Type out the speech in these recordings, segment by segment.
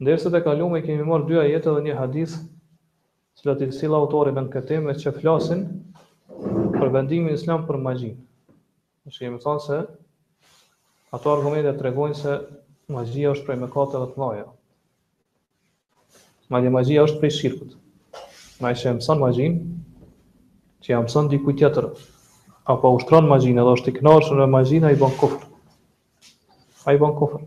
Në derset e kalume kemi marrë dy ajete dhe një hadith të cilat i sill autori në këtë temë e që flasin për vendimin islam për magjinë. Ne kemi thonë se ato argumente tregojnë se magjia është prej mëkateve të mëdha. Madje magjia është prej shirkut. Ai që mëson magjinë, që ja mëson dikujt tjetër, apo ushtron magjinë dhe është i kënaqur me magjinë, ai bën kufër. Ai bën kufër.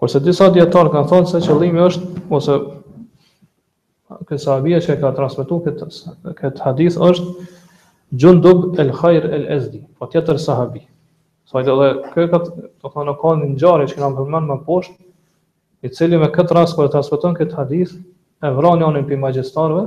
Kurse disa dietar kanë thënë se qëllimi është ose ky sahabia që e ka transmetuar këtë këtë hadith është Xhundub el Hajr el Ezdi, po tjetër sahabi. Se edhe dhe ky domethonë ka një ngjarje që kena me përmend më poshtë, i cili me këtë rast kur e transmeton këtë hadith e vret njanin prej magjistarëve,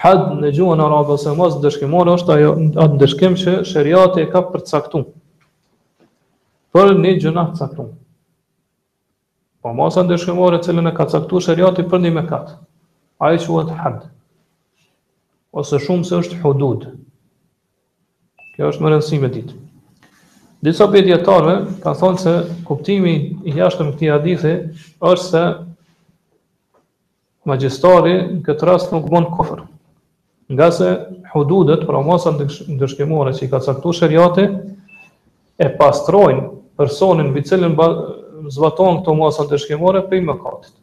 Hadd në gjuhën arabe ose masë ndëshkimore është ajo ai ndëshkim që sheriati e ka përcaktuar për një gjynah të caktuar. Po masa ndëshkimore të cilën e ka caktuar sheriati për një mëkat. Ai quhet hadd. Ose shumësi është hudud. Kjo është me rëndësi me ditë. Disa prej dijetarëve kanë thonë se kuptimi i jashtëm këti hadithi është se Magjistari në këtë rast nuk bën kufër, ngase hududet, pra masat ndëshkimore që i ka caktuar sheriati, e pastrojnë personin mbi të cilin zbatohen këto masa ndëshkimore prej mëkatit.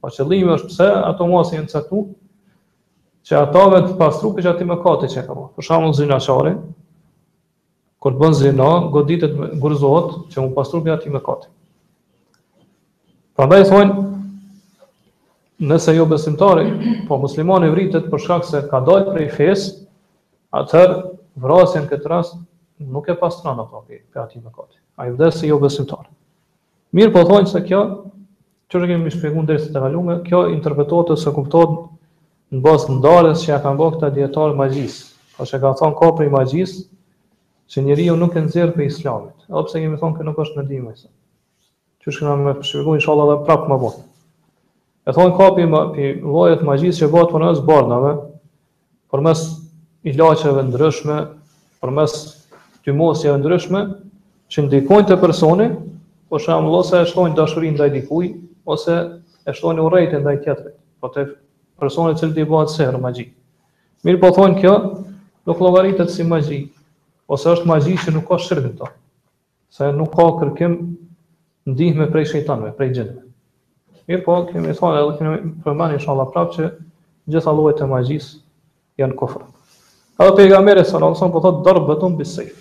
Po qëllimi është pse ato masa janë caktuar që atë vetë ta pastrojnë prej atij mëkati që e ka bërë. Për shembull zinaqari, Kur bën zina, goditet me, gurëzohet që m'u pastru prej atij mëkati. Prandaj thonë, nëse jobesimtari, po muslimani vritet për shkak se ka dalë prej fesë, atëherë vrasja në këtë rast nuk e pastron atë prej atij mëkati. Ai vdes si jobesimtar. Mirëpo thonë se kjo Çështja që e kemi shpjeguar në derset e kalume, kjo interpretohet ose kuptohet në bazë të ndarjes që ja kanë bërë këta dijetarë magjisë. Po që kanë thonë ka prej magjisë që njeriun nuk e nxjerr prej islamit. Edhe pse kemi thonë që nuk është mendim ai. Që kena me shpjeguar inshallah edhe prapë më vonë. E thonë ka prej llojeve magjisë që bëhet përmes barnave, përmes ilaçeve të ndryshme, përmes tymosjeve të ndryshme, që ndikojnë te personi, për shembull ose e shtojnë dashurinë ndaj dikuj, ose e shtojnë urrejtjen ndaj tjetrit, po te personi të cilit i bëhet sehr magji. Mirëpo thonë kjo, nuk llogaritet si magji, ose është magji që nuk ka shirk në to. Se nuk ka kërkim ndihme prej shejtanëve, prej xhinëve. Mirëpo, kemi thonë edhe kemi përmend inshallah prapë që të gjitha llojet e magjisë janë kufër. Edhe pejgamberi sallallahu alajhi wasallam po thotë darbetun bi sejf.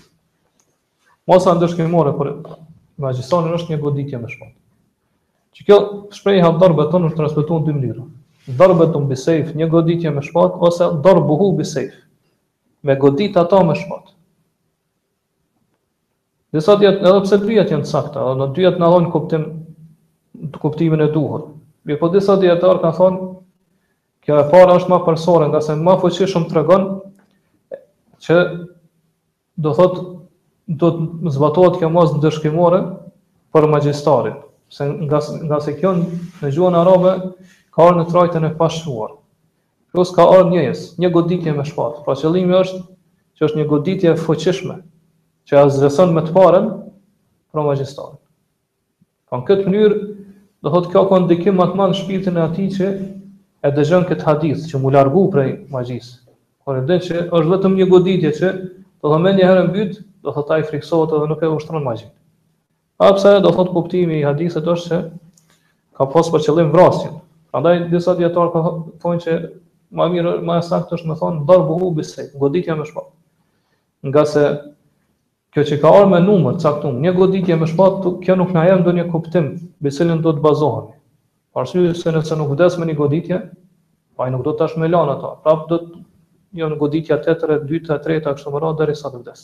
Masa ndëshkimore për magjistarin është një goditje me shpatë. Që kjo shprehja darbetun është transmetuar në dy mënyra. Darbetun bi sejf, një goditje me shpatë ose darbuhu bi sejf. Me godit atë me shpatë. Disa dyjat, edhe pse dyjat janë të sakta, edhe të dyjat na dhojn kuptim, kuptimin e duhur. Mirëpo disa dijetarë kanë thonë kjo e para është më parësore, ngase më fuqishëm tregon që do thot do të zbatohet kjo masë ndëshkimore për magjistarin, se nga ngase kjo në gjuhën arabe ka ardh në trajtën e pashquar. Kjo se ka ardhur njëjës, një goditje me shpatë. Pra qëllimi është që është një goditje e fuqishme që ia zhveson me të parën pra magjistarin. Po në këtë mënyrë do thotë kjo ka ndikim më të madh në shpirtin e atij që e dëgjon këtë hadith që me u largu prej magjisë. Por e din që është vetëm një goditje që do të thonë një herë mbyt, do thotë ai frikësohet edhe nuk e ushtron magjinë. Apo se do thotë kuptimi i hadithit është se ka pas për qëllim vrasjen. Prandaj disa dijetarë kanë thonë që më e mirë më e saktë është me thonë darbuhu bi sejf, goditja me shpatë. Ngase kjo që ka ardhur me numër të caktum, një goditje me shpatë, kjo nuk na jep ndonjë kuptim mbi cilën do të bazohemi. Për arsye se nëse nuk vdes me një goditje, pra ai nuk do të thotë tash me lanë atë. Prapë do të jenë goditja të tërë, dytë, tretë, kështu me radhë, derisa të vdes.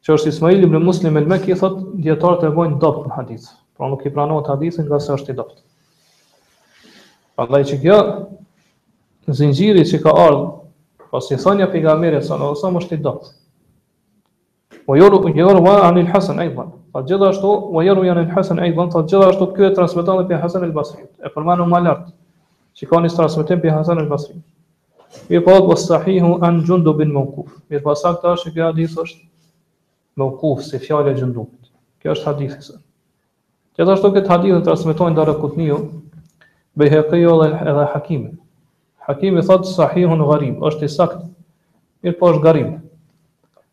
Që është Ismail ibn Muslim el-Meki thotë, dijetarët e bojnë dobët në hadith. Pra nuk i pranohet hadithi ngase është i dobët. Prandaj që ky zinxhiri që ka ardhur prej thënies pejgamberit sallallahu alajhi wasallam është i dobët. Wa yuru yurwa anil Hasan aydan. Po gjithashtu wa yurwa anil Hasan aydan, po gjithashtu ky e transmeton edhe prej Hasan al-Basri. E përmendëm më lart. Që ka një transmetim prej Hasan al-Basri. Mirëpo was sahihu an Jundubin mawquf. Mirëpo e saktë është që ky hadith është mawquf, si fjalë e Jundubit. Kjo është hadithi. Gjithashtu këtë hadith e transmetojnë Daraqutniu, Bejhekiu edhe Hakimi. Hakimi thotë sahihun gharib, është i saktë. Mirëpo është gharib.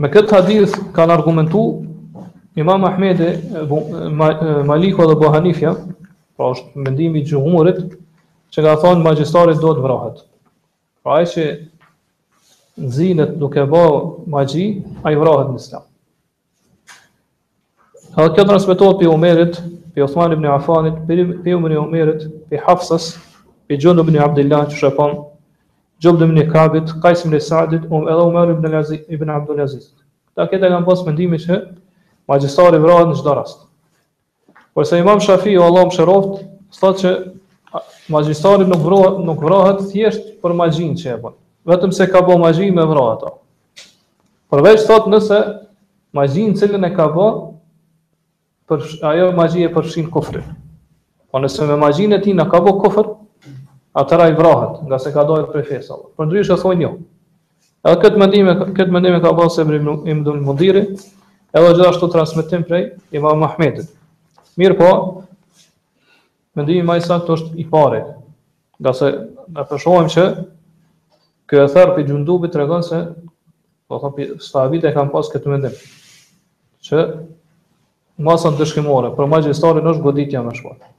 Me këtë hadith kanë argumentu Imam Ahmedi, Maliku dhe Ebu Hanifja, pra është mendimi i xhumhurit, që kanë thonë magjistari duhet të vrahet. Pra ai që nxihet duke ba magji, ai vrahet në islam. Edhe kjo transmetohet prej Umerit, prej Uthman ibn Afanit, prej ibn Umerit, prej Hafsës, prej Xhundub ibn Abdilah, qysh e pam, Xhundub ibn Kabit, Kajs ibn Sadit, um, edhe Umer ibn Abdul Aziz. Këta këtë e kanë pas mendimin që magjistari vrahet në çdo rast. Porse Imam Shafiu Allahu e mëshiroftë, thotë që magjistari nuk vrahet, nuk vrahet thjesht për magjinë që e bën. Vetëm se ka bë magji me vra ato. Përveç thotë nëse magjinë të cilën e ka bë po ajo magji e përfshin kufrin. Po nëse me magjinë e tij na ka bë kufër, atëherë ai vrahet, ngase ka dalë prej fesë. Përndryshe thonë jo. Edhe këtë mendim e këtë mendim e ka pas edhe ibn al-Mundhiri, edhe gjithashtu transmetim prej Imam Ahmedit. Mirëpo, mendimi më i saktë është i pari. Ngase na po shohim që ky ether prej Xhundubit tregon se po thon për sahabët e kanë pas këtë mendim. Që masa ndëshkimore, për magjistarin është goditja me shpatë.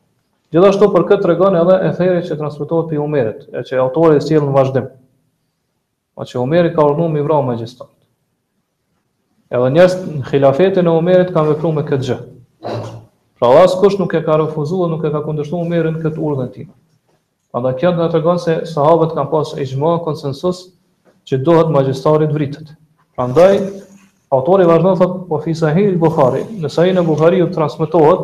Gjithashtu për këtë tregon edhe etheri që transmetohet prej Umerit, e që autori e sjell në vazhdim. Po që Umeri ka urdhnu mi vra magjistarët. Edhe njerëzit në khilafetin e Umerit kanë vepru me këtë gjë. Pra askush nuk e ka refuzu dhe nuk e ka kundërshtu Umerin n'këtë urdhër t'tina. Prandaj kjo na tregon se sahabët kanë pas ixhma konsensus që duhet magjistari t'vritet. Prandaj, autori vazhdon thotë, ue fi sahih el-Bukhari, në Sahihun e Bukhariut transmitohet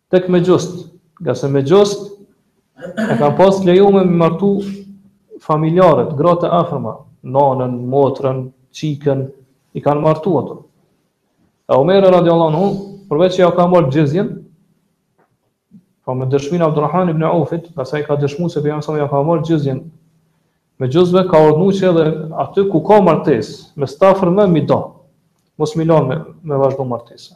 Tek mexhusët, ngase mexhusët e kanë pas lejume me martu familjarët, gratë e afërma, nanën, motrën, çikën, i kanë martu ato. E Umeri radiallahu anhu, përveç që ja ka marrë xhizjen, pra me dëshminë e Abdurrahman ibn Aufit, ngase ai ka dëshmu se Pejgamberi ja ka marrë xhizjen mexhusve, ka urdhnu që edhe aty ku ka martesë me t'afërm me i nda, mos mi lanë me, me vazhdu martesën.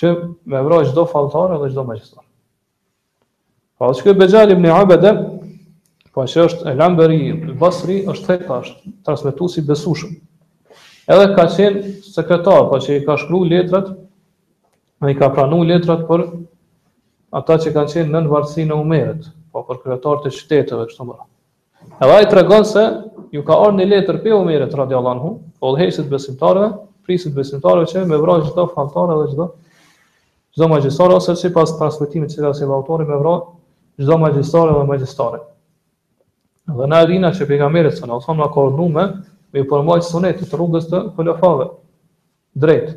Që me vra çdo falltare dhe çdo magjistar. Pra, që këtë Bexhale ibn Abede, po që është el-Anberi, el-Basri, është thika, është transmetues i besushëm. Edhe ka qenë sekretar, po që i ka shkru letrat, dhe i ka pranu letrat për ata që kanë qenë nën vartësinë e Umerit, po për kryetarët e qyteteve, kështu me radhë. Edhe ai tregon se ju ka ardhur një letër prej Umerit radiallahu anhu, po udhëheqësit besimtarëve, prijësit besimtarëve që me vra çdo falltor dhe çdo çdo magjistar ose sipas transmetimit që ka sjellë autori me vra çdo magjistar dhe magjistare. Dhe na e dimë që pejgamberi sallallahu alajhi wasallam ka urdhëruar me ju përmbajt sunetit rrugës të hulefave t'drejtë.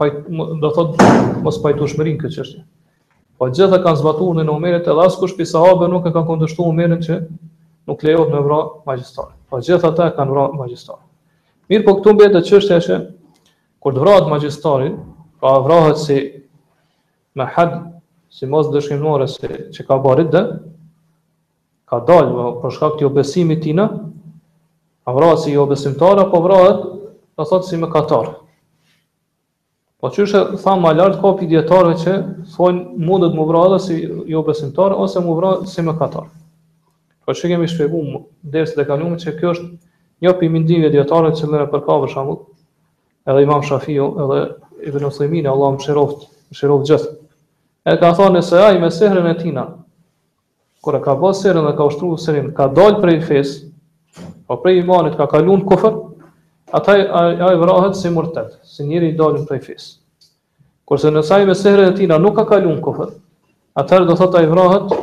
pajt, do të thotë mos pajtueshmërinë këtë çështje. Po gjithë kanë zbatu urdhnin e Omerit edhe askush pi sahabëve nuk e kanë kundërshtu Omerin që nuk lejohet me vra magjistarët. Po gjithë ata kanë vra magjistarët. Mirëpo këtu mbetet çështja që kur të vrahet magjistari, a vrahet si me had, si masë ndëshkimore që ka bërë dhe Ka dalë për shkak të jobesimit tij në A vrahet si jobesimtar apo vrahet do thotë si mëkatar? Po siç e thamë më lart ka pi dijetarëve që thonë mundet mu vra edhe si jobesimtar ose mu vra si mëkatar. Po siç kemi shpjeguar në dersat e kaluara që kjo është një pi mendimeve dijetarëve që e merr, e përkrah për shembull edhe Imam Shafiu edhe Ibn Uthejmin Allahu e mëshiroft, i mëshiroft gjithë. E ka thonë nëse ai me sehrin e tina Kur e ka ba sehrin dhe ka ushtru sehrin, ka dalë prej fesë, po prej imanit ka kalu në kufër, atëherë ai, ai vrahet si murted, si njeri i dalun prej fesë. Kurse nëse ai me sehrin e tina nuk ka kalu në kufër, atëherë do thotë ai vrahet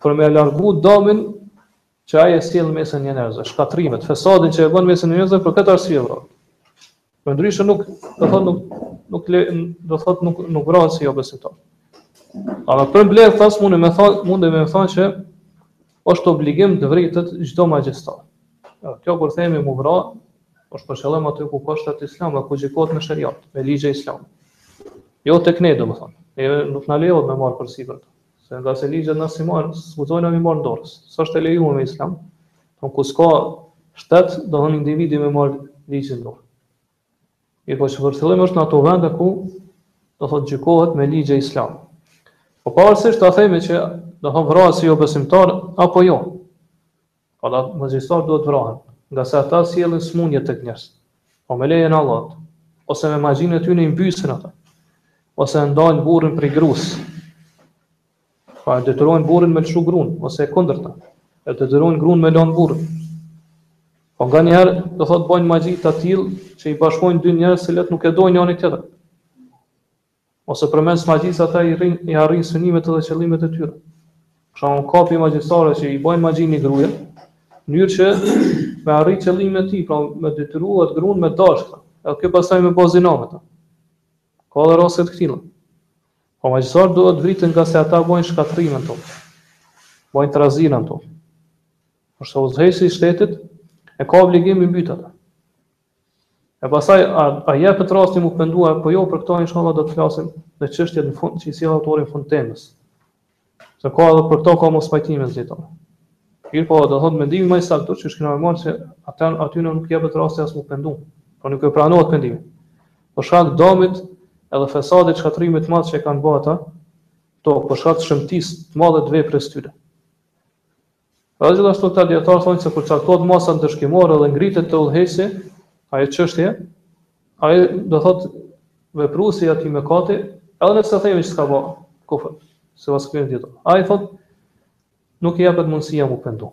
për me largu damin që ai e sjell në mesin e njerëzve, shkatrimet, fesadin që e bën në mesin e njerëzve për këtë arsye vrahet. Përndryshe nuk, do thot nuk nuk le, do thot nuk nuk vrahet si jobesimtar. A në përmbledhtas mundemi me thon, mundemi me thon se është obligim të vritet çdo magjistar. Jo, kjo kur themi mu vra, është për qëllim aty ku ka shtet islam dhe ku gjykohet me sheriat, me ligje islame. Jo tek ne domethënë. Ne nuk na lejohet me marr përsipër. Se ngase ligjet ne s'i marrim, s'guxojmë na me i marr në dorë, s'është e lejuar me islam, n'ku s'ka shtet, do thonë individi me marr ligjin në dorë. Po për qëllim është në ato vende ku, do thotë gjykohet me ligje islame. Po pavarësisht të themi që, do thonë vrahet si jobesimtar, apo jo. Ata magjistarët duhet vrahen, ngase ata sjellin sëmundje tek njerëzit. Po me lejen e Allahut, ose me magjinë e tyne i mbysin ata, ose e ndajnë burrin prej grus. Pra e detyrojnë burrin me lëshu grunë, ose e kundërta, e detyrojnë grunë me lanë burrin. Po nganjëherë, do thotë, bojnë magji të tillë që i bashkojnë dy njerëz të cilët nuk e dojnë njëri-tjetrin. Ose përmes magjisë ata i rrin i arrijnë synimet edhe qëllimet e tyre. Për shembull ka prej magjistarëve që i bëjnë magji një gruaje, në mënyrë që me arrit qëllimin e tij, pra me detyru atë gruan me dashtë, edhe kjo pastaj me bë zina me të. Ka edhe raste të këtilla. Po magjistarët duhet vriten ngase ata bëjnë shkatërrime n'tokë. Bëjnë trazira n'tokë. Porse udhëheqësi i shtetit e ka obligim me i mbyt ata. E pastaj a, a jepet rasti mu pendua, po jo për këto inshallah do të flasim në çështjet në fund që i sjell autori në fund të temës. Se ka edhe për këto ka mospajtime në këta. Mirëpo, do thotë mendimi më i saktë që çka kemi marrë se atyre nuk u jepet rasti as mu pendu. Po nuk u pranohet pendimi. Për shkak dëmit edhe fesadit, shkatërrimit të madh që kanë bërë ata, to për shkak shëmtisë të madhe të veprës tyre. Edhe gjithashtu këta dijetarë thonë se kur caktohet masa ndëshkimore dhe ngrihet te udhëheqësi ajo çështje, ai do thotë vepruesi i atij mëkati, edhe nëse themi që s'ka bërë kufër, sipas këtyre dijetarëve. Ai thotë nuk i jepet mundësia mu pendu.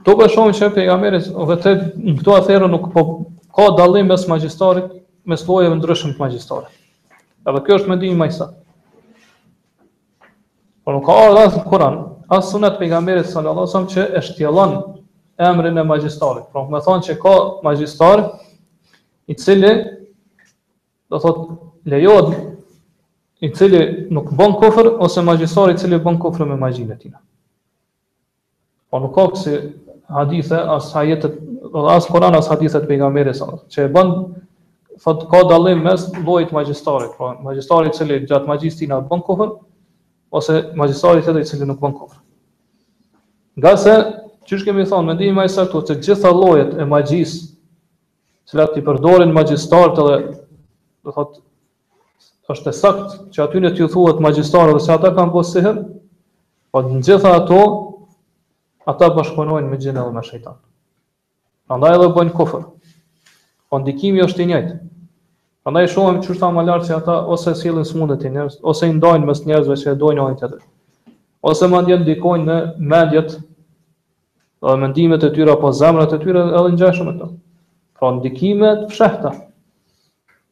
Këtu po shohim se pejgamberi vërtet në këto ethere nuk po ka dallim mes magjistarit, mes llojeve të ndryshme të magjistarit. Edhe ky është mendimi më i saktë. Po nuk ka ardhur as në Kur'an, as në sunet të pejgamberit sallallahu alajhi wasallam që e shtjellon emrin e magjistarit. Pra, me thonë që ka magjistar i cili do thot lejohet i cili nuk bën kufër ose magjistari i cili bën kufër me magjinë e tij. Po nuk ka kësi hadithe, as ajete, dhe as Kur'an, as hadithe të pejgamberit sa, që e bën, thot, ka dallim mes llojit të magjistarit, pra magjistari i cili gjatë magjisë t'tina bën kufër, ose magjistari tjetër i cili nuk bën kufër. Ngase, qysh kemi thonë, mendimi ma i saktë, që gjitha llojet e magjisë, të cilat i përdorin magjistarët edhe, do thot, është e saktë që atyne t'ju thuhet magjistarëve se ata kanë bërë sihër, po në gjitha ato, ata bashkëpunojnë me xhinë dhe me shejtan. Andaj edhe bëjnë kufër. Po ndikimi është i njëjtë. Andaj shohim qysh tham ma lart që ata ose sjellin sëmundje te njerëz, ose i ndajnë mes njerëzve që e dojnë njëri-tjetrin. Ose mandej ndikojnë në mendjet dhe mendimet e tyre, apo zemrat e tyre edhe ngjashëm me to. Pra ndikime të fshehta,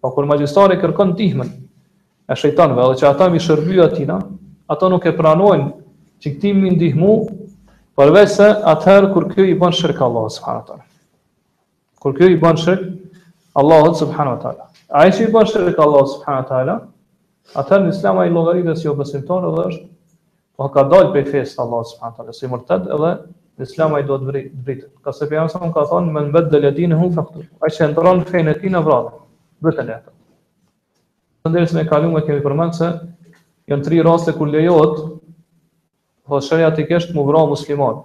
Po kur magjistari kërkon ndihmën e shejtanëve dhe që ata me i shërby atina, ata nuk e pranojnë që këtij me i ndihmu, përveç se atëherë kur ky i bën shirk Allahut subhanahu wa taala. Kur ky i bën shirk Allahut subhanahu wa taala. Ai që i bën shirk Allahut subhanahu wa taala, Atëherë në Islam ai llogaritet si jobesimtar dhe është po ka dalë prej fesë të Allahut subhanahu wa taala, si murted edhe në Islam ai duhet të vritet. Ngase pejgamberi sa ka thënë men beddele dinehu faktuluh. Ai që ndrron fenë e tij vrave, vriteni atë. Ndërsa në të kaluarën kemi përmend se janë tri raste kur lejohet po sheriatikisht mu vra muslimani.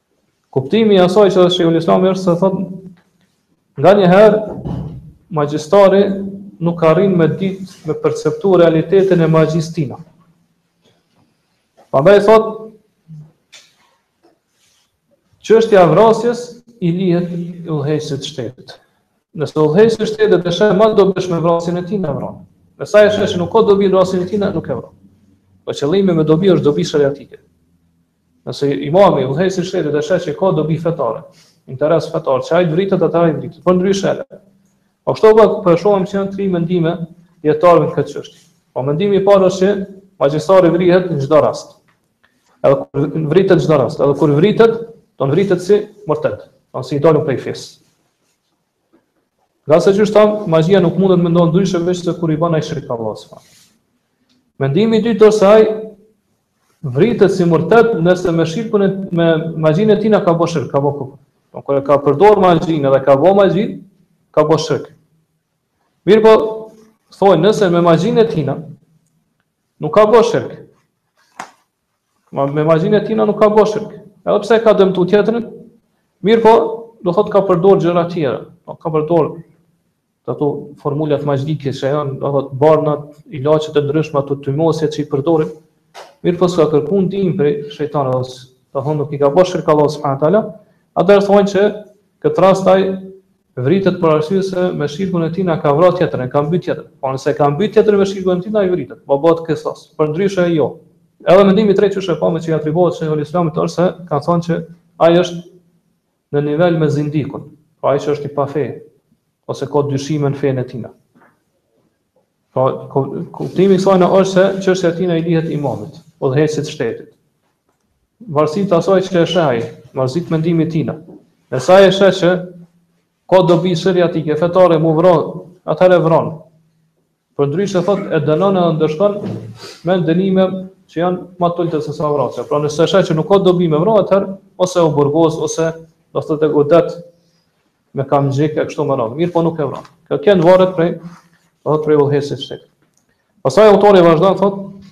Kuptimi i asaj që Sheikhul Islami është se thotë nganjëherë magjistari nuk arrin me ditë me perceptu realitetin e magjisë tina.. Prandaj thotë çështja e vrasjes i lihet udhëheqësit shtetit. Nëse udhëheqësi shtetit e sheh më dobishme vrasjen e tina e vron. Nëse e sheh se nuk ka dobi në vrasjen e tij, nuk e vron. Po qëllimi me dobi është dobi shariatike. Nëse imami udhëheqësi i shtetit e sheh që ka dobi fetare, interes fetar, që ai vritet atëherë vritet. Përndryshe, po kështu po po e shohim që janë tri mendime të dijetarëve në këtë çështje. Po mendimi i parë është që magjistari vrihet në çdo rast. Edhe kur vritet çdo rast, edhe kur vritet, do vritet si murted, pra si i dalë prej fes. Ngase siç e thamë magjia nuk mundet me ndodhë ndryshe veç se kur i bën ai shirk Allahu subhanahu. Mendimi i dytë është se ai vritet si murted nëse me shirkun e me magjinë e tina ka bo shirk, ka bo kufër. Po kur e ka përdor magjinë dhe ka bo magjinë, ka bo shirk. Mirëpo, thonë nëse me magjinë e tina, nuk ka bo shirk. Pra, me magjinë e tina nuk ka bo shirk. Edhe pse ka dëmtu tjetrin, mirëpo, do thotë ka përdor gjëra tjera. Po, ka përdor Ato formulat magjike që janë, do thotë, barnat, ilaçe të ndryshme, ato tymosje që i përdorin, mirëpo s'ka kërku ndihmë prej shejtanëve, ose do thonë nuk i ka bo shirk Allahu subhanahu teala, atëherë thonë që në këtë rast ai vritet për arsye se me shirkun e tina ka vrarë tjetrin, e ka mbyt tjetrin. Po nëse ka mbyt tjetrin me shirkun e tij, ai vritet, po bëhet kisas. Përndryshe jo. Edhe mendimi i tretë siç e pamë që i atribuohet shejhul Islamit është se kanë thonë që ai është Në nivel me zindikun, pra ai që është i pafe, ose ka dyshime në fenë e tina. Pra, kuptimi kësajna është se qështja e tina i lihet imamit, udhëheqësit shtetit. Varësisht asaj që e sheh ai, varësisht mendimi tina. Nëse e sheh që ka dobi sheriatike fetare mu vron, atër e vron. Përndryshe thotë e dënon e ndëshkon me dënime që janë ma të ulta se sa vrasja. Pra nëse e sheh që nuk ka dobi me vra atëherë ose e burgos ose do thotë e godet me kamxhik e kështu me radhë. Mirëpo nuk e vran. Kjo krejt varet prej do thotë prej udhëheqësit shtetit. Pastaj autori vazhdon thotë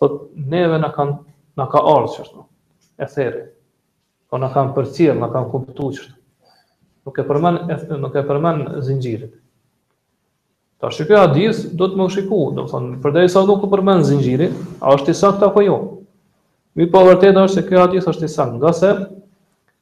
Thotë, neve na kanë, na ka ardhë qështu, etheri. Po na kanë përcjellë, na kanë kuptu qështu. Nuk e përmen, nuk e përmen zinxhirit. Tash ky hadith duhet me u shiku, domethënë, përderisa nuk e përmen zinxhirit, a është i saktë apo jo? Mirëpo e vërteta është se ky hadith është i saktë, ngase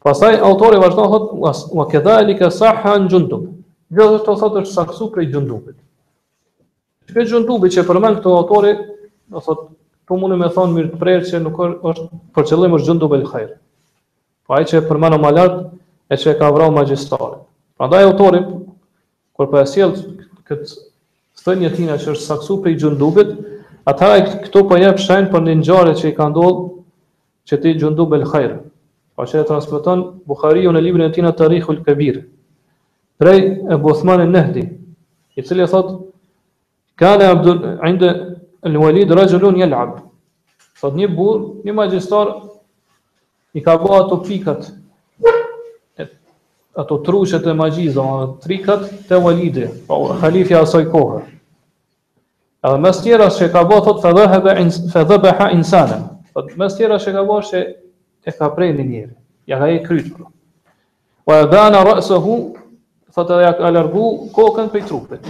Pastaj autori vazhdon thotë wa kedhalika sahha an Xhundub. Gjithashtu thotë është saktësu prej Xhundubit. Ky Xhundubi që përmend këtu autori, do thotë po muni me thon mënyrë të prerë që nuk është për qëllim është Xhundub el Khair. Po ai që përmendëm më lart e që ka vra magjistarin. Prandaj autori Kur po e sjell këtë thënie tina që është saktësu prej Xhundubit, atëherë këtu po jep shenjë për një ngjarje që i ka ndodhur këtij Xhundub el Khair, pra që e transmeton Buhariu në librin e tij në Tarihul Kabir, prej Ebu Uthman el Nehdi, i cili thotë Kane inde El Walid rajulun jelab. Thot një burr, një magjistar i ka bo ato pikat ato truqet e magjisë, domethënë trikat te Walidi, pra po, halifi i asaj kohe. Edhe mes tjera që ka bo thot fa dhahaba in fa dhabaha insanen. Thot mes tjera që ka bo se e ka pre një njeri. Ja ka hek kryt. Wa abana ra'sahu thot ja ka largu kokën prej trupit.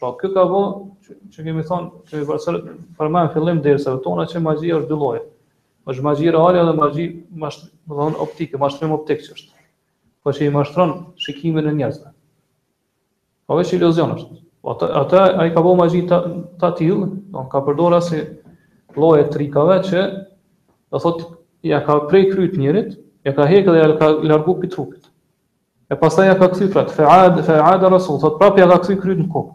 Pra ky ka bo që kemi thon që veç sa e përmendëm fillim të dersave tona që magjia është dy lloje. Është magji reale dhe magji masht, do të thon optike, mashtrim optik që është. Po që i mashtron shikimin e njerëzve. Po veç iluzion është. Po atë, atë ai ka bërë magji të të tillë, do ka përdorur asi lloje trikave që do thotë ja ka pre kryt njërit, ja ka hekë dhe ja ka largu prej trupit. E pastaj ja ka kthy prapë, fa'ada fa'ada ra'sahu, thotë prapë ja ka kthy kryt në kokë.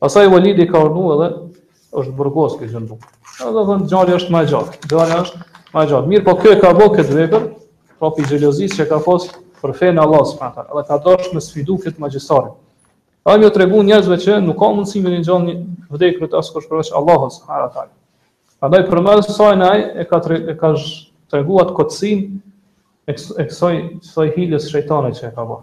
Pastaj Walidi ka urdhnu edhe është burgos ky Xhundubi. Edhe ngjarja është ma gjatë, ngjarja është ma gjatë. Mirëpo ky e ka bo këtë vepër, po prej xhelozisë që ka pas për fenë e Allahut subhanahu taala, edhe ka dasht me sfidu këtë magjistarin. E me u tregu njerëzve që nuk ka mundësi me ngjall një të vdekur askush përveç Allahut subhanahu taala. Prandaj përmes kësaj ai e ka tregu atë kotësinë e kësoj hilës shejtane që e ka bo.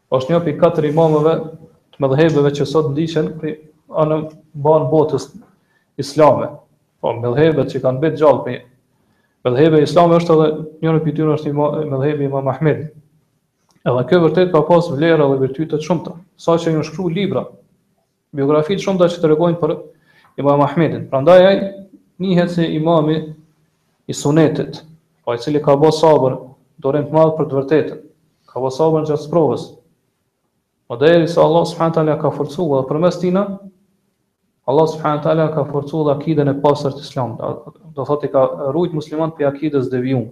Është një prej katër imamëve të medhhebeve që sot ndiqen prej anembanë botës islame. Po, medhhebet që kanë mbet gjallë prej medhhebeve islame është edhe njëri prej tyre është medhhebi i imam Ahmedit. Edhe ky vërtet ka pas vlera edhe virtyte të shumta, saqë janë shkru libra, Biografi të shumta që tregojnë për Imam Ahmedin. Prandaj ai njihet si imami i sunetit, pra i cili ka bërë sabër durim të madh për të vërtetën. Ka bërë sabër gjatë sprovës. Po derisa Allah subhanahu taala e ka forcuar dhe përmes tina Allah subhanahu taala ka forcuar akiden e pastër të Islamit. Do thotë i ka rujt muslimanët prej akidës devijuar.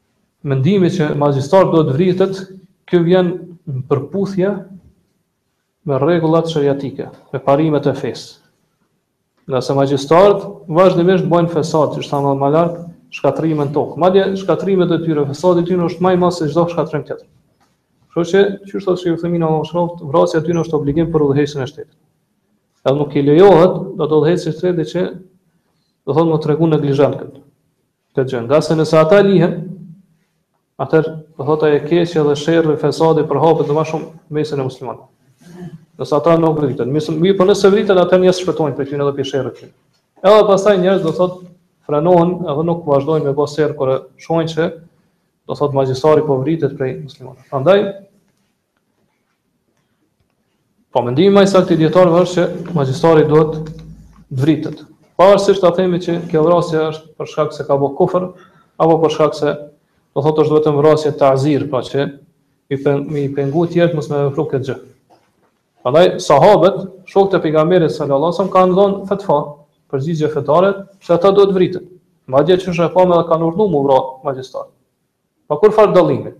Mendimi që magjistari duhet t'vritet, kjo vjen në përputhje me rregullat sheriatike, me parimet e fesë. Ngase magjistarët vazhdimisht bëjnë fesad, siç e thamë edhe më lart, shkatërrime në tokë. Madje shkatërrimet e tyre, fesadi i tyre është më i madh se çdo shkatërrim tjetër. Kështu që, siç thotë Sheikhul Uthaymeen Allahu mëshiroftë, vrasja e tyre është obligim për udhëheqësin e shtetit. Edhe nuk i lejohet, do thotë udhëheqësit shtetit që do thotë me u tregu neglizhent këtë. Këtë gjë, ngase nëse ata lihen, atër do thotë e keqja dhe sherri fesadi përhapet më shumë në mesin e muslimanëve. Nëse ata nuk vriten, mirëpo nëse vriten atër njerëzit shpëtojnë prej tyre edhe prej sherrit tyre. Edhe pastaj njerëzit do thotë frenohen edhe nuk vazhdojnë me bo sihr kur e shohin se do thotë magjistari po vritet prej muslimanëve. Prandaj Po mendimi më i saktë i dijetarëve është që magjistari duhet të vritet. Pavarësisht a themi që kjo vrasje është për shkak se ka bë kufër apo për shkak se do thotë është vetëm vrasje tazir, pra që i pen, me i pengu tjerët mos me vepru këtë gjë. Prandaj sahabët, shokët e pejgamberit sallallahu alajhi wasallam kanë dhënë fetva, përgjigje fetare, se ata duhet vriten. Madje siç e pamë edhe kanë urdhëruar mu vra magjistari. Pa kurrfarë dallimi.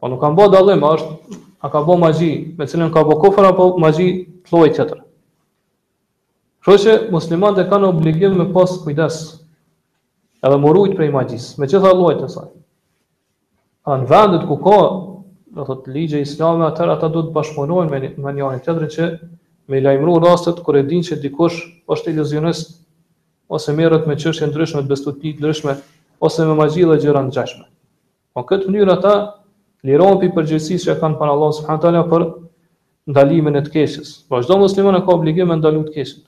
Pra nuk kanë bërë dallim, a është a ka bërë magji me cilën ka bërë kufër apo magji të llojit tjetër. Kështu që muslimanët e kanë obligim me pas kujdes edhe mu rujt prej magjisë, me gjitha llojet e saj. A në vendet ku ka, do thot ligje islame, atëherë ata duhet të bashkëpunojnë me me njërin tjetrin që me lajmëru rastet kur e dinë se dikush është iluzionist ose merret me çështje ndryshme të bestytnive ndryshme ose me magji dhe gjëra të ngjashme. Në këtë mënyrë ata lirohen prej përgjegjësisë që e kanë para Allahut subhanahu wa taala për ndalimin e të keqes. Pra çdo musliman e ka obligim me ndalu të keqen.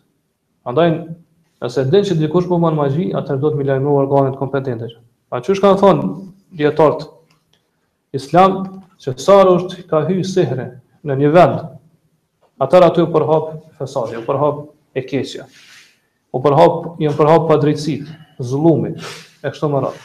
Prandaj nëse din që dikush po bën magji, atëherë duhet të lajmërojë organet kompetente. Ashtu siç kanë thonë dijetarët islam që sa herë ka hy sihri në një vend, atër aty u përhap fesadi, u përhap e keqja, u përhap, jënë përhap padrejtësitë, zullumi, e kështu me radhë.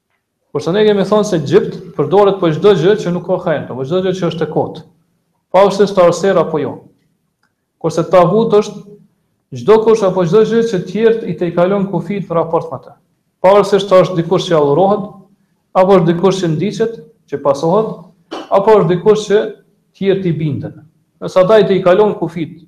Porse ne kemi thënë se xhibt përdoret për çdo gjë që nuk ka hajr, apo çdo gjë që është e kotë, pavarësisht a është sihr apo jo. Kurse tagut është çdokush apo çdo gjë që tjerët i tejkalon kufijtë në raport me të, pavarësisht a është dikush që adhurohet, apo është dikush që ndiqet, që pasohet, apo është dikush që tjerët i binden. Nëse ata i tejkalojnë kufijtë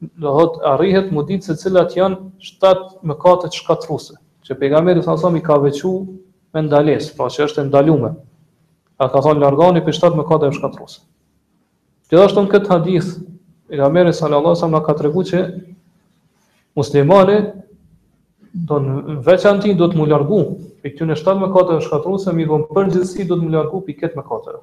do thot arrihet mu ditë se cilat janë shtat mëkatet shkatrruse, që pejgamberi sa sa i ka veçu me ndales, pra që është e ndalume. E ka thonë largonu prej shtat mëkateve shkatrruse. Gjithashtu në këtë hadith, pejgamberi sallallahu alajhi wasallam ka tregu që muslimani do në veçanti duhet mu largu prej këtyne shtat mëkateve shkatrruse, mirpo në përgjithësi duhet mu largu prej krejt mëkateve.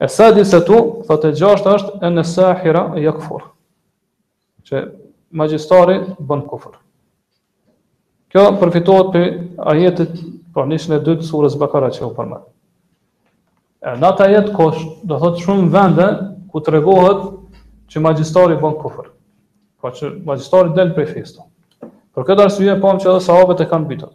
E sadisatu, thot e gjashta është enne sahira jekfur, që magjistari bën kufër. Kjo përfitohet prej ajetit, pra po, njëqind e dy të sures Bekare që u përmend. E në atë ajet ka, do thot shumë vende, ku tregohet që magjistari bën kufër. Pra po, që magjistari del prej fesë. Për këtë arsye, po që edhe sahabët e kanë mbytur.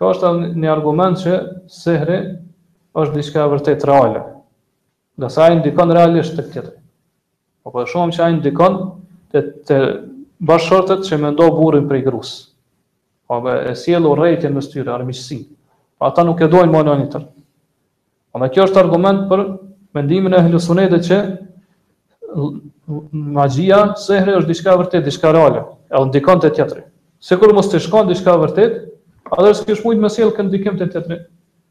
Kjo është një argument që sehri është diçka e vërtetë reale. Ngase ai ndikon realisht tek tjetri. Po po shohim që ai ndikon te te bashkëshortët që me nda burrin prej grus. Po edhe sjell urrejtje mes tyre, armiqësi. Po ata nuk e dojnë më njëni tjetrin. Edhe kjo është argument për mendimin e Ehlu Sunetit që magjia, sehri është diçka e vërtetë, diçka reale, edhe ndikon te tjetri. Sikur mos t'ish kon diçka e vërtetë, atëherë s'kish mujt me sjell këtë ndikim te tjetri.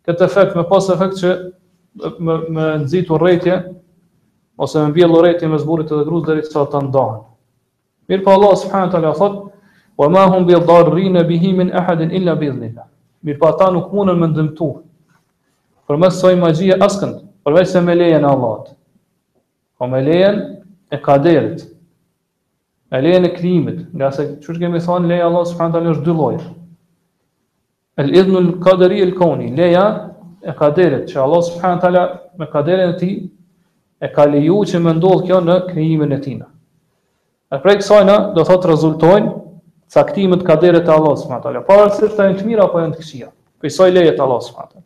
Këtë efekt me pas efekt që me, me nxit urrejtje ose me mbjell urrejtje mes burrit edhe grus derisa ata ndahen. Mirpo Allahu subhanahu wa taala thotë: "Wa ma hum bidarrin bihi min ahadin illa bi idhnillah." Mirpo ata nuk mundën me dëmtu përmes ksaj magjie askënd, përveç se me lejen e Allahut. Po me lejen e kaderit. Me lejen e krijimit, ngase siç kemi thënë leja e Allahut subhanahu wa taala është dy lloje. El idhnu el kaderi el kauni, leja e kaderit, që Allah subhanahu taala me kaderin e tij e ka leju që me ndodh kjo në krijimin e tij. E prej kësaj na do thotë rezultojnë caktimet e kaderit të Allah subhanahu taala, pra a janë të mira apo janë të këqija. Prej ksaj leje të Allahut subhanahu taala.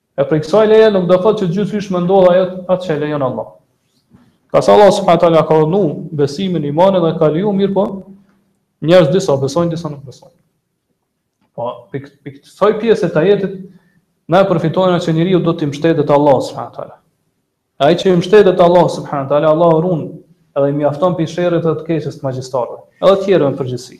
E prej kësaj leje nuk do thotë që gjithqysh me ndodh ajo atë që e lejon Allahu. Ngase Allahu subhanahu wa taala ka urdhnu besimin, imanin dhe ka leju mirpo njerëz disa besojnë, disa nuk besojnë. Po, prej, prej ksaj pjese të ajetit, ne përfitojmë që njeriu duhet t'i mështetet Allahut subhanahu taala. Ai që i mështetet Allahut subhanahu taala, Allahu e run edhe i mjafton prej sherrit dhe të keqes të magjistarëve, edhe tjerëve në përgjithësi.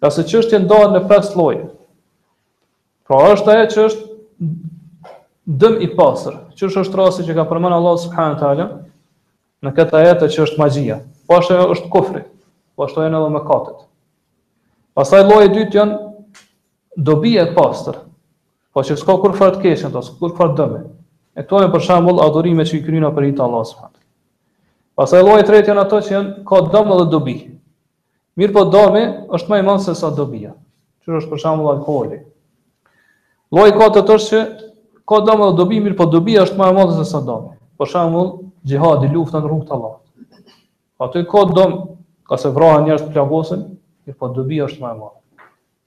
Nga se çështja ndahet në pesë lloje. Pra është ajo që është dëm i pastër, që është rasti që ka përmend Allah subhanahu teala në këtë ajet që është magjia. Po ashtu është kufri, po ashtu janë edhe mëkatet. Pastaj lloji i dytë janë dobi e pastër. Po që s'ka kur fat kesh ato, kur fat dëmë. E këto janë për shembull adhurime që i kryejmë për hir të Allah subhanahu. Pastaj lloji i tretë janë ato që janë ka dëm dhe dobi. Mirpo domi është më i madh se sa dobia. Që është për shembull alkooli. Lloji i katërt është që ka dom dhe dobi, mirëpo dobia është më e madhe se sa domi. Për shembull, xhihadi lufta në rrugë të Allahut. Aty ka dom, ngase vrahen njerëz, plagosen, mirëpo dobia është më e madhe.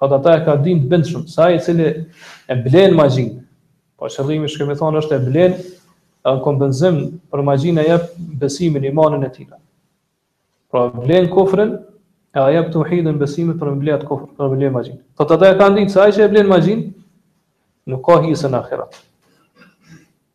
Thotë ata e kanë ditë të bindshëm se ai i cili e blen magjinë, po qëllimi siç kemi thonë është e blen dhe në kompenzim për magjinë e jep besimin, imanin e tij. Pra blen kufrin dhe jep teuhidin, besimin për me ble kufrin, për me ble magjinë. Thotë ata e kanë ditë se ai që e blen magjinë, nuk ka hise në ahiret.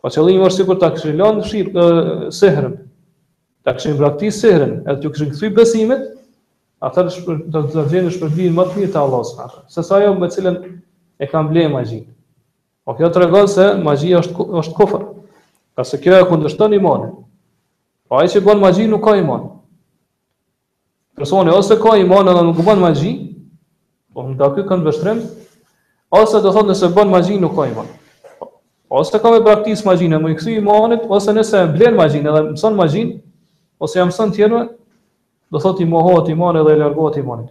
Po qëllimi është sikur ta kishin lënë sihrin. Ta kishin braktisë sihrin, edhe t'iu kishin kthy besimit, ata do të gjenin shpërblim më të mirë te Allahu subhanahu wa taala sesa ajo me cilën e kanë blerë magjinë. Po kjo tregon se magjia është kufër. Ngase kjo e kundërshton imanin. Po ai që bën magji nuk ka iman. Personi ose ka iman edhe nuk bën magji, po nga ky këndvështrim, ose do thotë nëse bën magji nuk ka iman. Ose ka me braktis magjinë, me iu kthy imanit, ose nëse blen magjinë edhe mëson magjinë, ose ia mëson tjerëve, do thotë i mohohet imani dhe i largohet imani.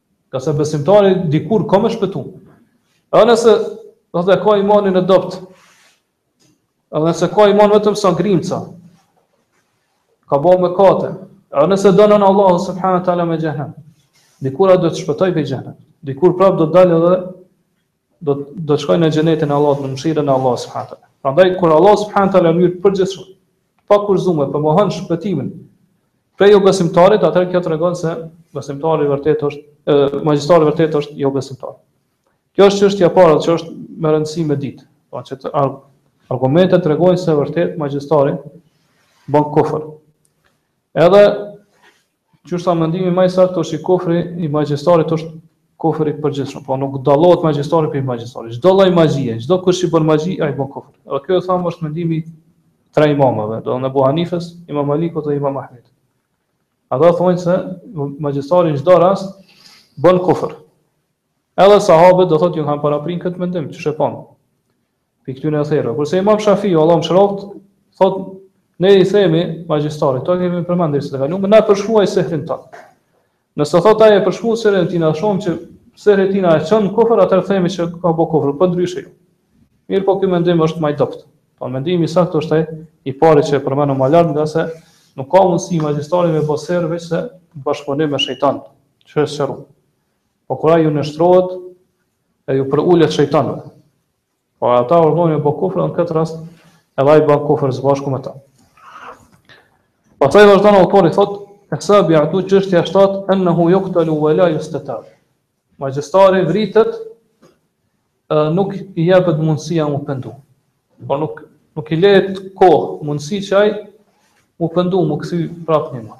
Ngase besimtari dikur ka me shpëtu. Edhe nëse e ka imanin e dobët, edhe nëse ka iman vetëm sa grimca, ka bo mëkate, edhe nëse e dënon Allahu subhanahu teala me xhehenem, dikur ai do të shpëtojë prej xhehenemit, dikur prap do të dalë edhe do do të shkojë në xhenetin e Allahut me mëshirën e Allahut subhanahu teala. Prandaj kur Allahu subhanahu teala në mënyrë të përgjithshme pa kufizime po mohon shpëtimin prej jobesimtarit, atëherë kjo tregon se besimtari vërtet është e, magjistari vërtet është jobesimtar. Kjo është çështja e parë që është me rëndësi me ditë. Po që argumentet tregojnë se vërtet magjistari bën kufër. Edhe Që është mendimi më i saktë është që kufri i magjistarit është kufër i përgjithshëm, po nuk dallohet magjistari prej magjistarit. Çdo lloj magjie, çdokush që bën magji, ai bën kufër. Dhe ky e thamë është mendimi i tre imamëve, domethënë Ebu Hanifes, Imam Malikut dhe Imam Ahmedit. Ata thonë se magjistari në çdo rast bën kufër. Edhe sahabët do thotë iu kanë parapri në këtë mendim, çu shepon. Pi këtyne sherreve. Kurse Imam Shafiu, Allahu mëshiroftë, thotë ne i themi magjistarit, këto kemi përmend herën e kalume, na përshkruaj sehrin ton. Nëse thotë ai e përshkruan sehrin e tij, na shohim që sehri i tij na e çon në kufër, atëherë themi që ka bë kufër, po ndryshe jo. Mirëpo ky mendim është më i dobët. Po mendimi i saktë është ai i pari që e përmendëm më lart, ngase nuk ka mundësi magjistari me bë sehr veç se në bashkëpunim me shejtan, që është sherru. Po kur ai ju nënshtrohet, e ju përulet shejtanëve. Po ata urdhojnë me bë kufër, në këtë rast edhe ai bën kufër së bashku me ta. Pastaj vazhdon autori thotë, "As-sabi'atu çështja 7 annahu yuqtalu wa la yustatab." Magjistari vritet nuk i jepet mundësia mu pendu. Por nuk nuk i lehet kohë, mundësi që ai mu pendu, mu kthy prapë n'iman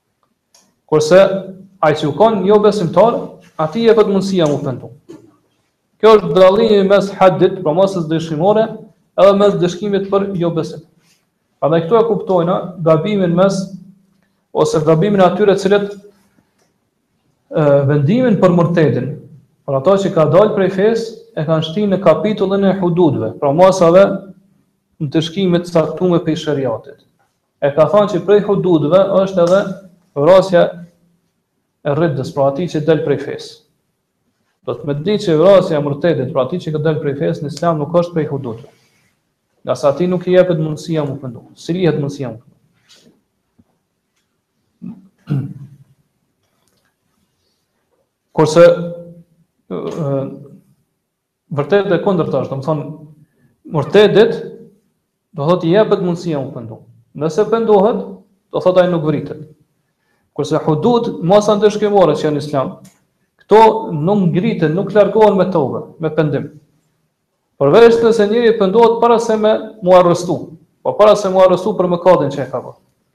Kurse ai që u kanë jo besimtar, atij jepet mundësia mu pendu. Ky është dallimi mes haddit, pra masës ndëshkimore, edhe mes ndëshkimit për jo besim. Pra dhe këtu e kuptojna gabimin mes, ose gabimin e atyre të cilët e, vendimin për murtedin, pra atë që ka dalë prej fes, e kanë shti në kapitullin e hududve, pra masave ndëshkimit caktume prej sheriatit. E ka thanë që prej hududeve është edhe vrasja e rriddës, pra ati që del prej fesë. Duhet me dit që vrasja e murtedit, pra ati që ka dal prej fesë në islam nuk është prej hududeve. Ngase atij nuk i jepet mundësia mu pendu, s'i lihet mundësia mu pendu. Kurse, Vërtet e kundërta asht, domethonë, murtedit, do thot i jepet mundësia mu pendu. Nëse pendohet, do thot ai nuk vritet. Kurse hudud, masat ndëshkimore që janë n'islam, këto nuk ngriten, nuk largohen me tobe, me pendim. Përveç nëse njeri pendohet para se me mu arrestu, po para se mu arrestu për mëkatin që e ka bërë.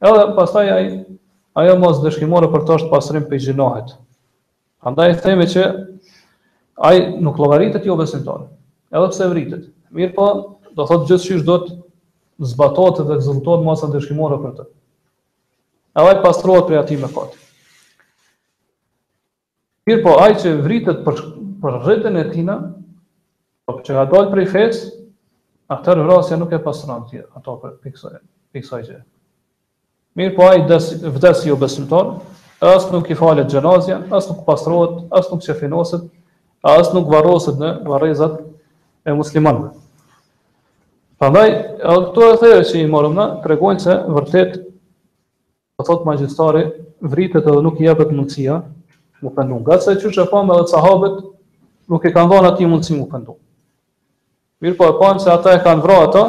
Edhe pastaj ai ajo masë ndëshkimore për të është pastrim prej gjynahit. Prandaj themi që ai nuk llogaritet jo besimtar, edhe pse vritet. Mirëpo, do thotë gjithqysh do të zbatohet dhe ekzekutohet masa ndëshkimore për të. Edhe ai pastrohet prej atij mëkati. Mirëpo ai që vritet për për ridden e tina, po që ka dalë prej fesë, atëherë vrasja nuk e pastron atje, ato për prej ksaj, prej ksaj gjë. Mirëpo ai des, vdes jo besimtar, as nuk i falet xhenazja, as nuk pastrohet, as nuk qefinoset, as nuk varroset në varrezat e muslimanëve. Prandaj, këto ethere që i morëm ne, tregojnë se vërtet Po thotë magjistari, vritet edhe nuk i jepet mundësia mu pendu. Ngase qysh e pamë edhe sahabët, nuk i kanë dhënë ati mundësi mu pendu. Mirëpo e pamë se ata e kanë vra ata,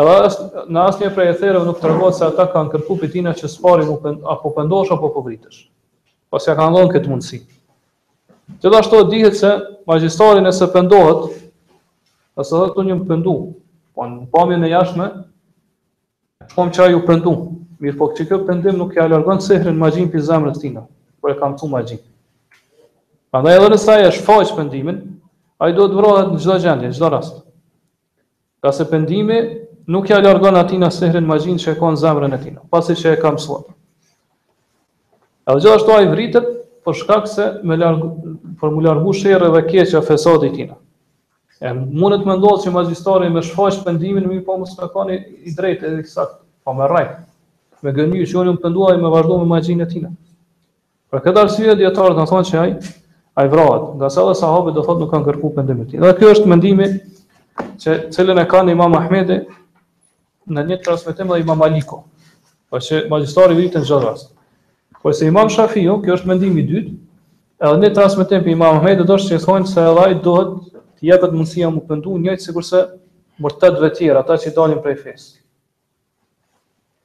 edhe është, në asnjë prej ethereve nuk tregohet se ata kanë kërku prej tina që s'pari mu pendu, apo pendosh apo po vritesh. Po s'ia kanë dhënë këtë mundësi. Gjithashtu e dihet se magjistari nëse pendohet, nëse dhe tenton mu pendu, po në pamjen e jashme, Shkon që ai u pendu, mirëpo qikjo pendim nuk ja largon sehrin magjin prej zemrës tina, por e kam tu magjin. Prandaj edhe nëse ai e shfaq pendimin, ai duhet të vrahet në çdo gjendje, në çdo rast. Ngase pendimi nuk ja largon atina sehrin magjin që e ka në zemrën e tina, pasi që e ka mësuar. Edhe gjithashtu ai vritet për shkak se me largu, për mu largu sherri dhe keqja fesadi tina. E mundet me ndodh që magjistari me shfaq pendimin, mirëpo mos me kanë i drejtë edhe i saktë, po me rrejt. Me gënjy që u pendu e me vazhdo me magjinë e tina. Për këtë arsye dietarët kanë thonë se ai ai vrahet, ngase edhe sahabët do thotë nuk kanë kërkuar pendimin e tij. Dhe ky është mendimi që të cilin e kanë Imam Ahmedi Në një transmetim dhe Imam Maliku, po që magjistari vritet në çdo rast. Kurse Imam Shafiu, kjo është mendimi i dytë, edhe një transmetim prej Imam Ahmedit, që thonë se edhe ai duhet t'i jepet mundësia mu pendu njëjtë sikurse murtadëve tjerë, ata që dalin prej fesë.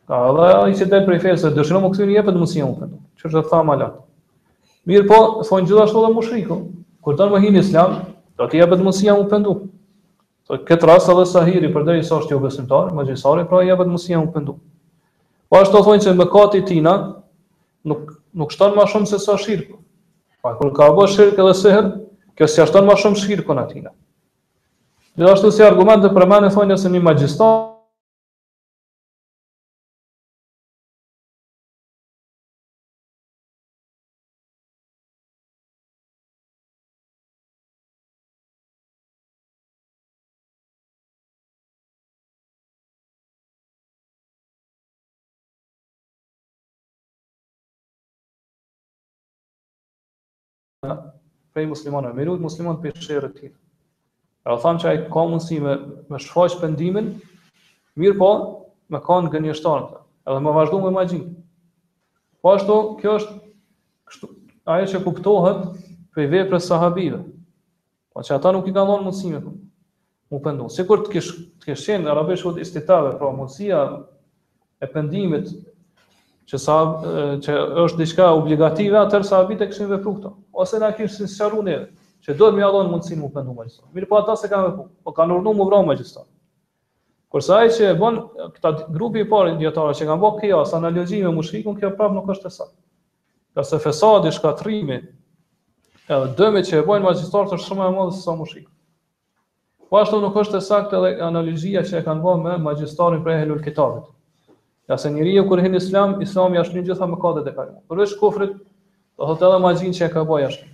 Nga edhe ai që del prej fesë, dëshiron mu kthy, i jepet mundësia mu pendu. Qysh e thamë më lart. Mirëpo, thonë gjithashtu edhe mushriku, kur don me hi n'Islam, do t'i jepet mundësia mu pendu. Në këtë rast edhe sahiri, përderisa është jobesimtar, magjistari, pra i jepet mundësia mu pendu. Po ashtu thonë që mëkati i tina nuk nuk shton më shumë sesa shirku. Pra kur ka bërë shirk edhe sehr, kjo s'ia shton më shumë shirkun atina. Gjithashtu si argument e përmendin thonë se një magjistar prej muslimanëve, me rujt muslimanët prej sherrit të tina. E ju thamë që ai ka mundësi me, me shfaq pendimin, mirëpo me kanë gënjeshtar, edhe me vazhdu me magjin. Po ashtu, kjo është kështu, ajo që kuptohet prej veprës sahabive. Po që ata nuk i kanë dhonë mundësi me, po, m'u pendu. Sikur të kish, të kish qenë në arabisht istitabe, pra mundësia e pendimit, që, sa, që është diçka obligative, atëherë sahabët e kishin vepru këto. Ose na kishin sqaru neve, që duhet me ia dhonë mundësinë m'u pendu magjistarit. Mirëpo ata s'e kanë vepru, po kanë urdhnu m'u vra magjistarët. Kurse ai që e bën këta grupi i parë dijetarë që kanë bërë kijas a analogji me mushrikun kjo prapë nuk është e saktë. Ngase fesadi, shkatrrimi, edhe dëmi që e bojnë magjistarët është shumë ma e madhe se sa mushrik. Po ashtu nuk është e saktë edhe analogjia që e kanë bërë me magjistarin prej Ehlul Kitabit. Ngase njeriu kur hyn n'Islam, Islami ia shlyn t'gjitha mëkatet e kaluara. Përveç kufrit, do thotë edhe magjinë që e ka bërë ia shlyn.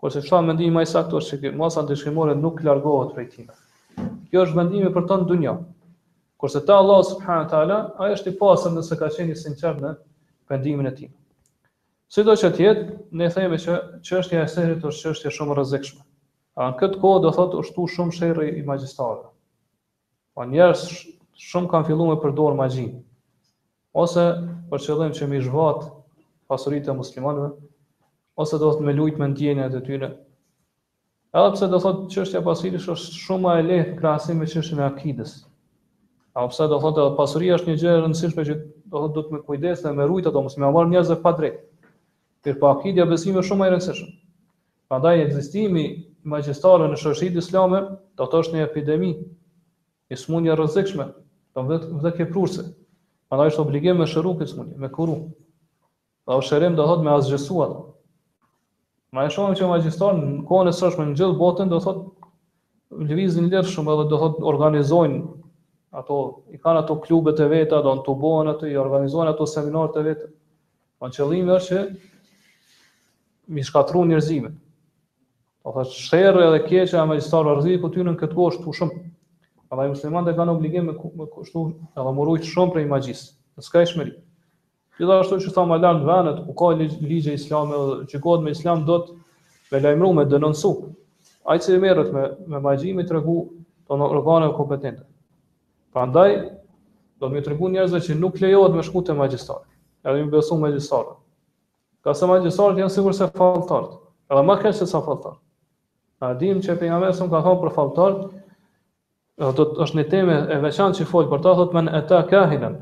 Por siç thamë, mendimi më i saktë është që kjo masa ndëshkimore nuk largohet prej tina. Kjo është vendimi për to në dunja. Kurse te Allahu subhanahu wa taala, ai është i pastër nëse ka qenë i sinqert në pendimin e tij. Sido që të jetë, ne themi që çështja e sehrit është çështje shumë e rrezikshme. Pra në këtë kohë do thotë u shtu shumë sherri i magjistarëve. Po njerëzit shumë kanë fillu me përdorë magjinë. Ose për qëllim që m'i zhvat pasuritë e muslimanëve, ose do thotë me lujt me ndjenjat e tyre. Edhe pse do thotë çështja e pasurisë është shumë më e lehtë n'krahasim me çështjen e akidës. Edhe pse do thotë edhe pasuria është një gjë e rëndësishme që do thotë duhet m'u kujdes dhe me rujt ato mos me ua marrë njerëzve pa drejt. Por po akidja, besimi është shumë më i rëndësishëm. Prandaj ekzistimi i magjistarëve në shoqëritë islame do thotë është një epidemi, një sëmundje e rrezikshme, do vdek, vdekjeprurëse. Prandaj është obligim me shëru këtë sëmundje, me kuru. Edhe shërim do thotë me asgjësu ato. Ma e shohim që magjistarët në kohën e sotshme në gjithë botën do thotë lëvizin lirshëm edhe do thot organizojnë ato i kanë ato klubet e veta, do thotë tubohen ato i organizojnë ato seminaret e veta. Po qëllimi është që m'e shkatrru njerëzimin. Po thotë sherri edhe e keqja e magjistarëve rreziku i tyre në këtë kohë u shtu shumë. Prandaj muslimanët e kanë obligim me me kështu edhe m'u rujt shumë prej magjisë. Në skajshmëri. Gjithashtu siç thamë ma lart në vendet ku ka ligje islame dhe gjykohet me islam do thotë me lajmru me denoncu. Ai që merret me me magji me tregu te organet kompetente. Prandaj duhet me tregu njerëzve që nuk lejohet me shku te magjistari. Edhe me i besu magjistarët. Ngase magjistarët janë sikurse faltarët. Edhe ma keq se sa faltarët. E dimë që pejgamberi sa ka thonë për faltarët, do thotë është një temë e veçantë që fol për ta thotë men ata kahinan.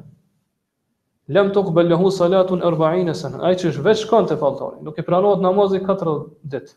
Lam tuqbal lahu salatun 40 sana. Ai që veç shkon te faltari, nuk i pranohet namazi 40 ditë.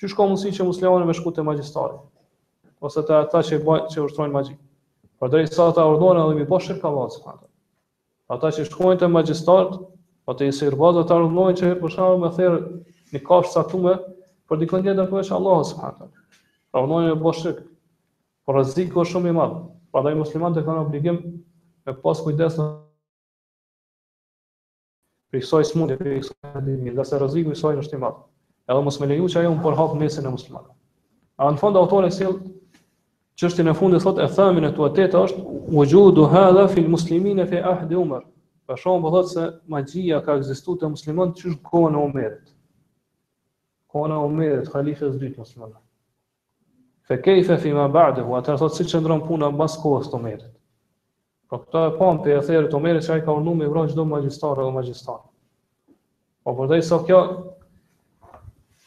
Qysh ka mundësi që muslimani me shku te magjistart ose te ata që bajnë që ushtrojnë magji. Por deri sa ata urdhërohen edhe me i bo shirk Allahut subhanahu wa taala. Ata që shkojnë te magjistart, po te sihirbazt ata urdhërohen që për shembull me therr ni kafshë sa tumë për dikon tjetër përveç Allahut subhanahu wa taala. Pra urdhërohen me bo shirk. Pra rreziku është shumë i madh. Prandaj muslimanët kanë obligim me pas kujdes në Prej kësaj smundje prej kësaj epidemie, ngase rreziku i saj është i madh. Edhe mos me leju që ajo m'u përhap n'mesin e muslimanëve. E në fund autori e sjell çështjen e fundit thotë eth-thaminetu, e teta është wujudu hadha fil muslimin fi ahdi Umar. Pra shembull thotë se magjia ka ekzistuar te muslimanët qysh n'kohën e Omerit. Kohën e Omerit, halifes t'dytë t'muslimanëve. Fe kejfe fi ma ba'dehu, atëherë thotë si qëndron puna mbas kohës të Omerit. Pra këta e pamë prej etherit të Omerit që ai ka urdhëruar me i vra çdo magjistar edhe magjistare. Pra përderisa kjo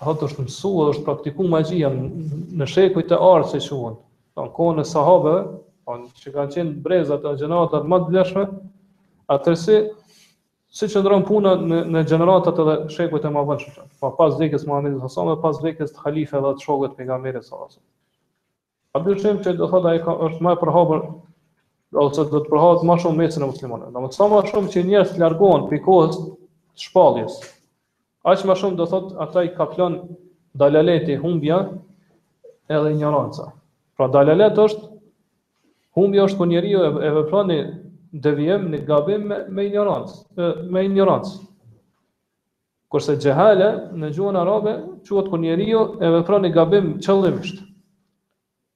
thotë është mësuar, është praktikuar magjia në shekujt e artë që quhen. Në kohën e sahabeve, po që kanë qenë brezat e gjeneratat më të vlefshme, atëherë si Si qëndron puna në në gjeneratat edhe shekujt e mavonshëm qoftë, pra pas vdekjes t'Muhamedit sallallahu alaihi wasallam dhe pas vdekjes të halifeve dhe të shokëve të pejgamberit sallallahu alaihi wasallam. Pa dyshim që do thotë ai ka është më e përhapur ose do të përhapet më shumë n'mesin e muslimanëve. Domethënë sa më shumë që njerëzit largohen prej kohës të shpalljes, Aq më shumë do thotë ata i kaplon dalaleti, humbja edhe injoranca. Pra dalalet është humbja është kur njeriu e vepron ni devijim, ni gabim me, me injorancë, me injorancë. Kurse xhehale në gjuhën arabe quhet kur njeriu e vepron ni gabim qëllimisht.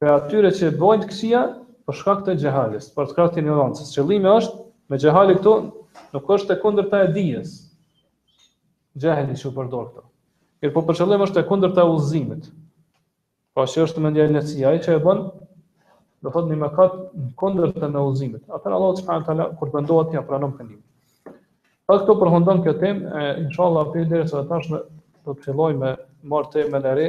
Prej atyre që bëjnë të këqija për shkak të xhehales, për shkak të injorancës. Qëllimi është me xhehale këtu nuk është e kundërta e dijes. Xhehale që u përdor këtu. Mirëpo për qëllim është e kundërta e udhëzimit. Pra që është mendjelehtësia, ai që e bën do thotë një mëkat në kundërshtim udhëzimit. Atëherë Allahu subhanahu taala kur pendohet ia pranon pendimin. Pra këtu përfundojmë këtë temë, inshallah përderisa tash do të fillojmë me marr temën e re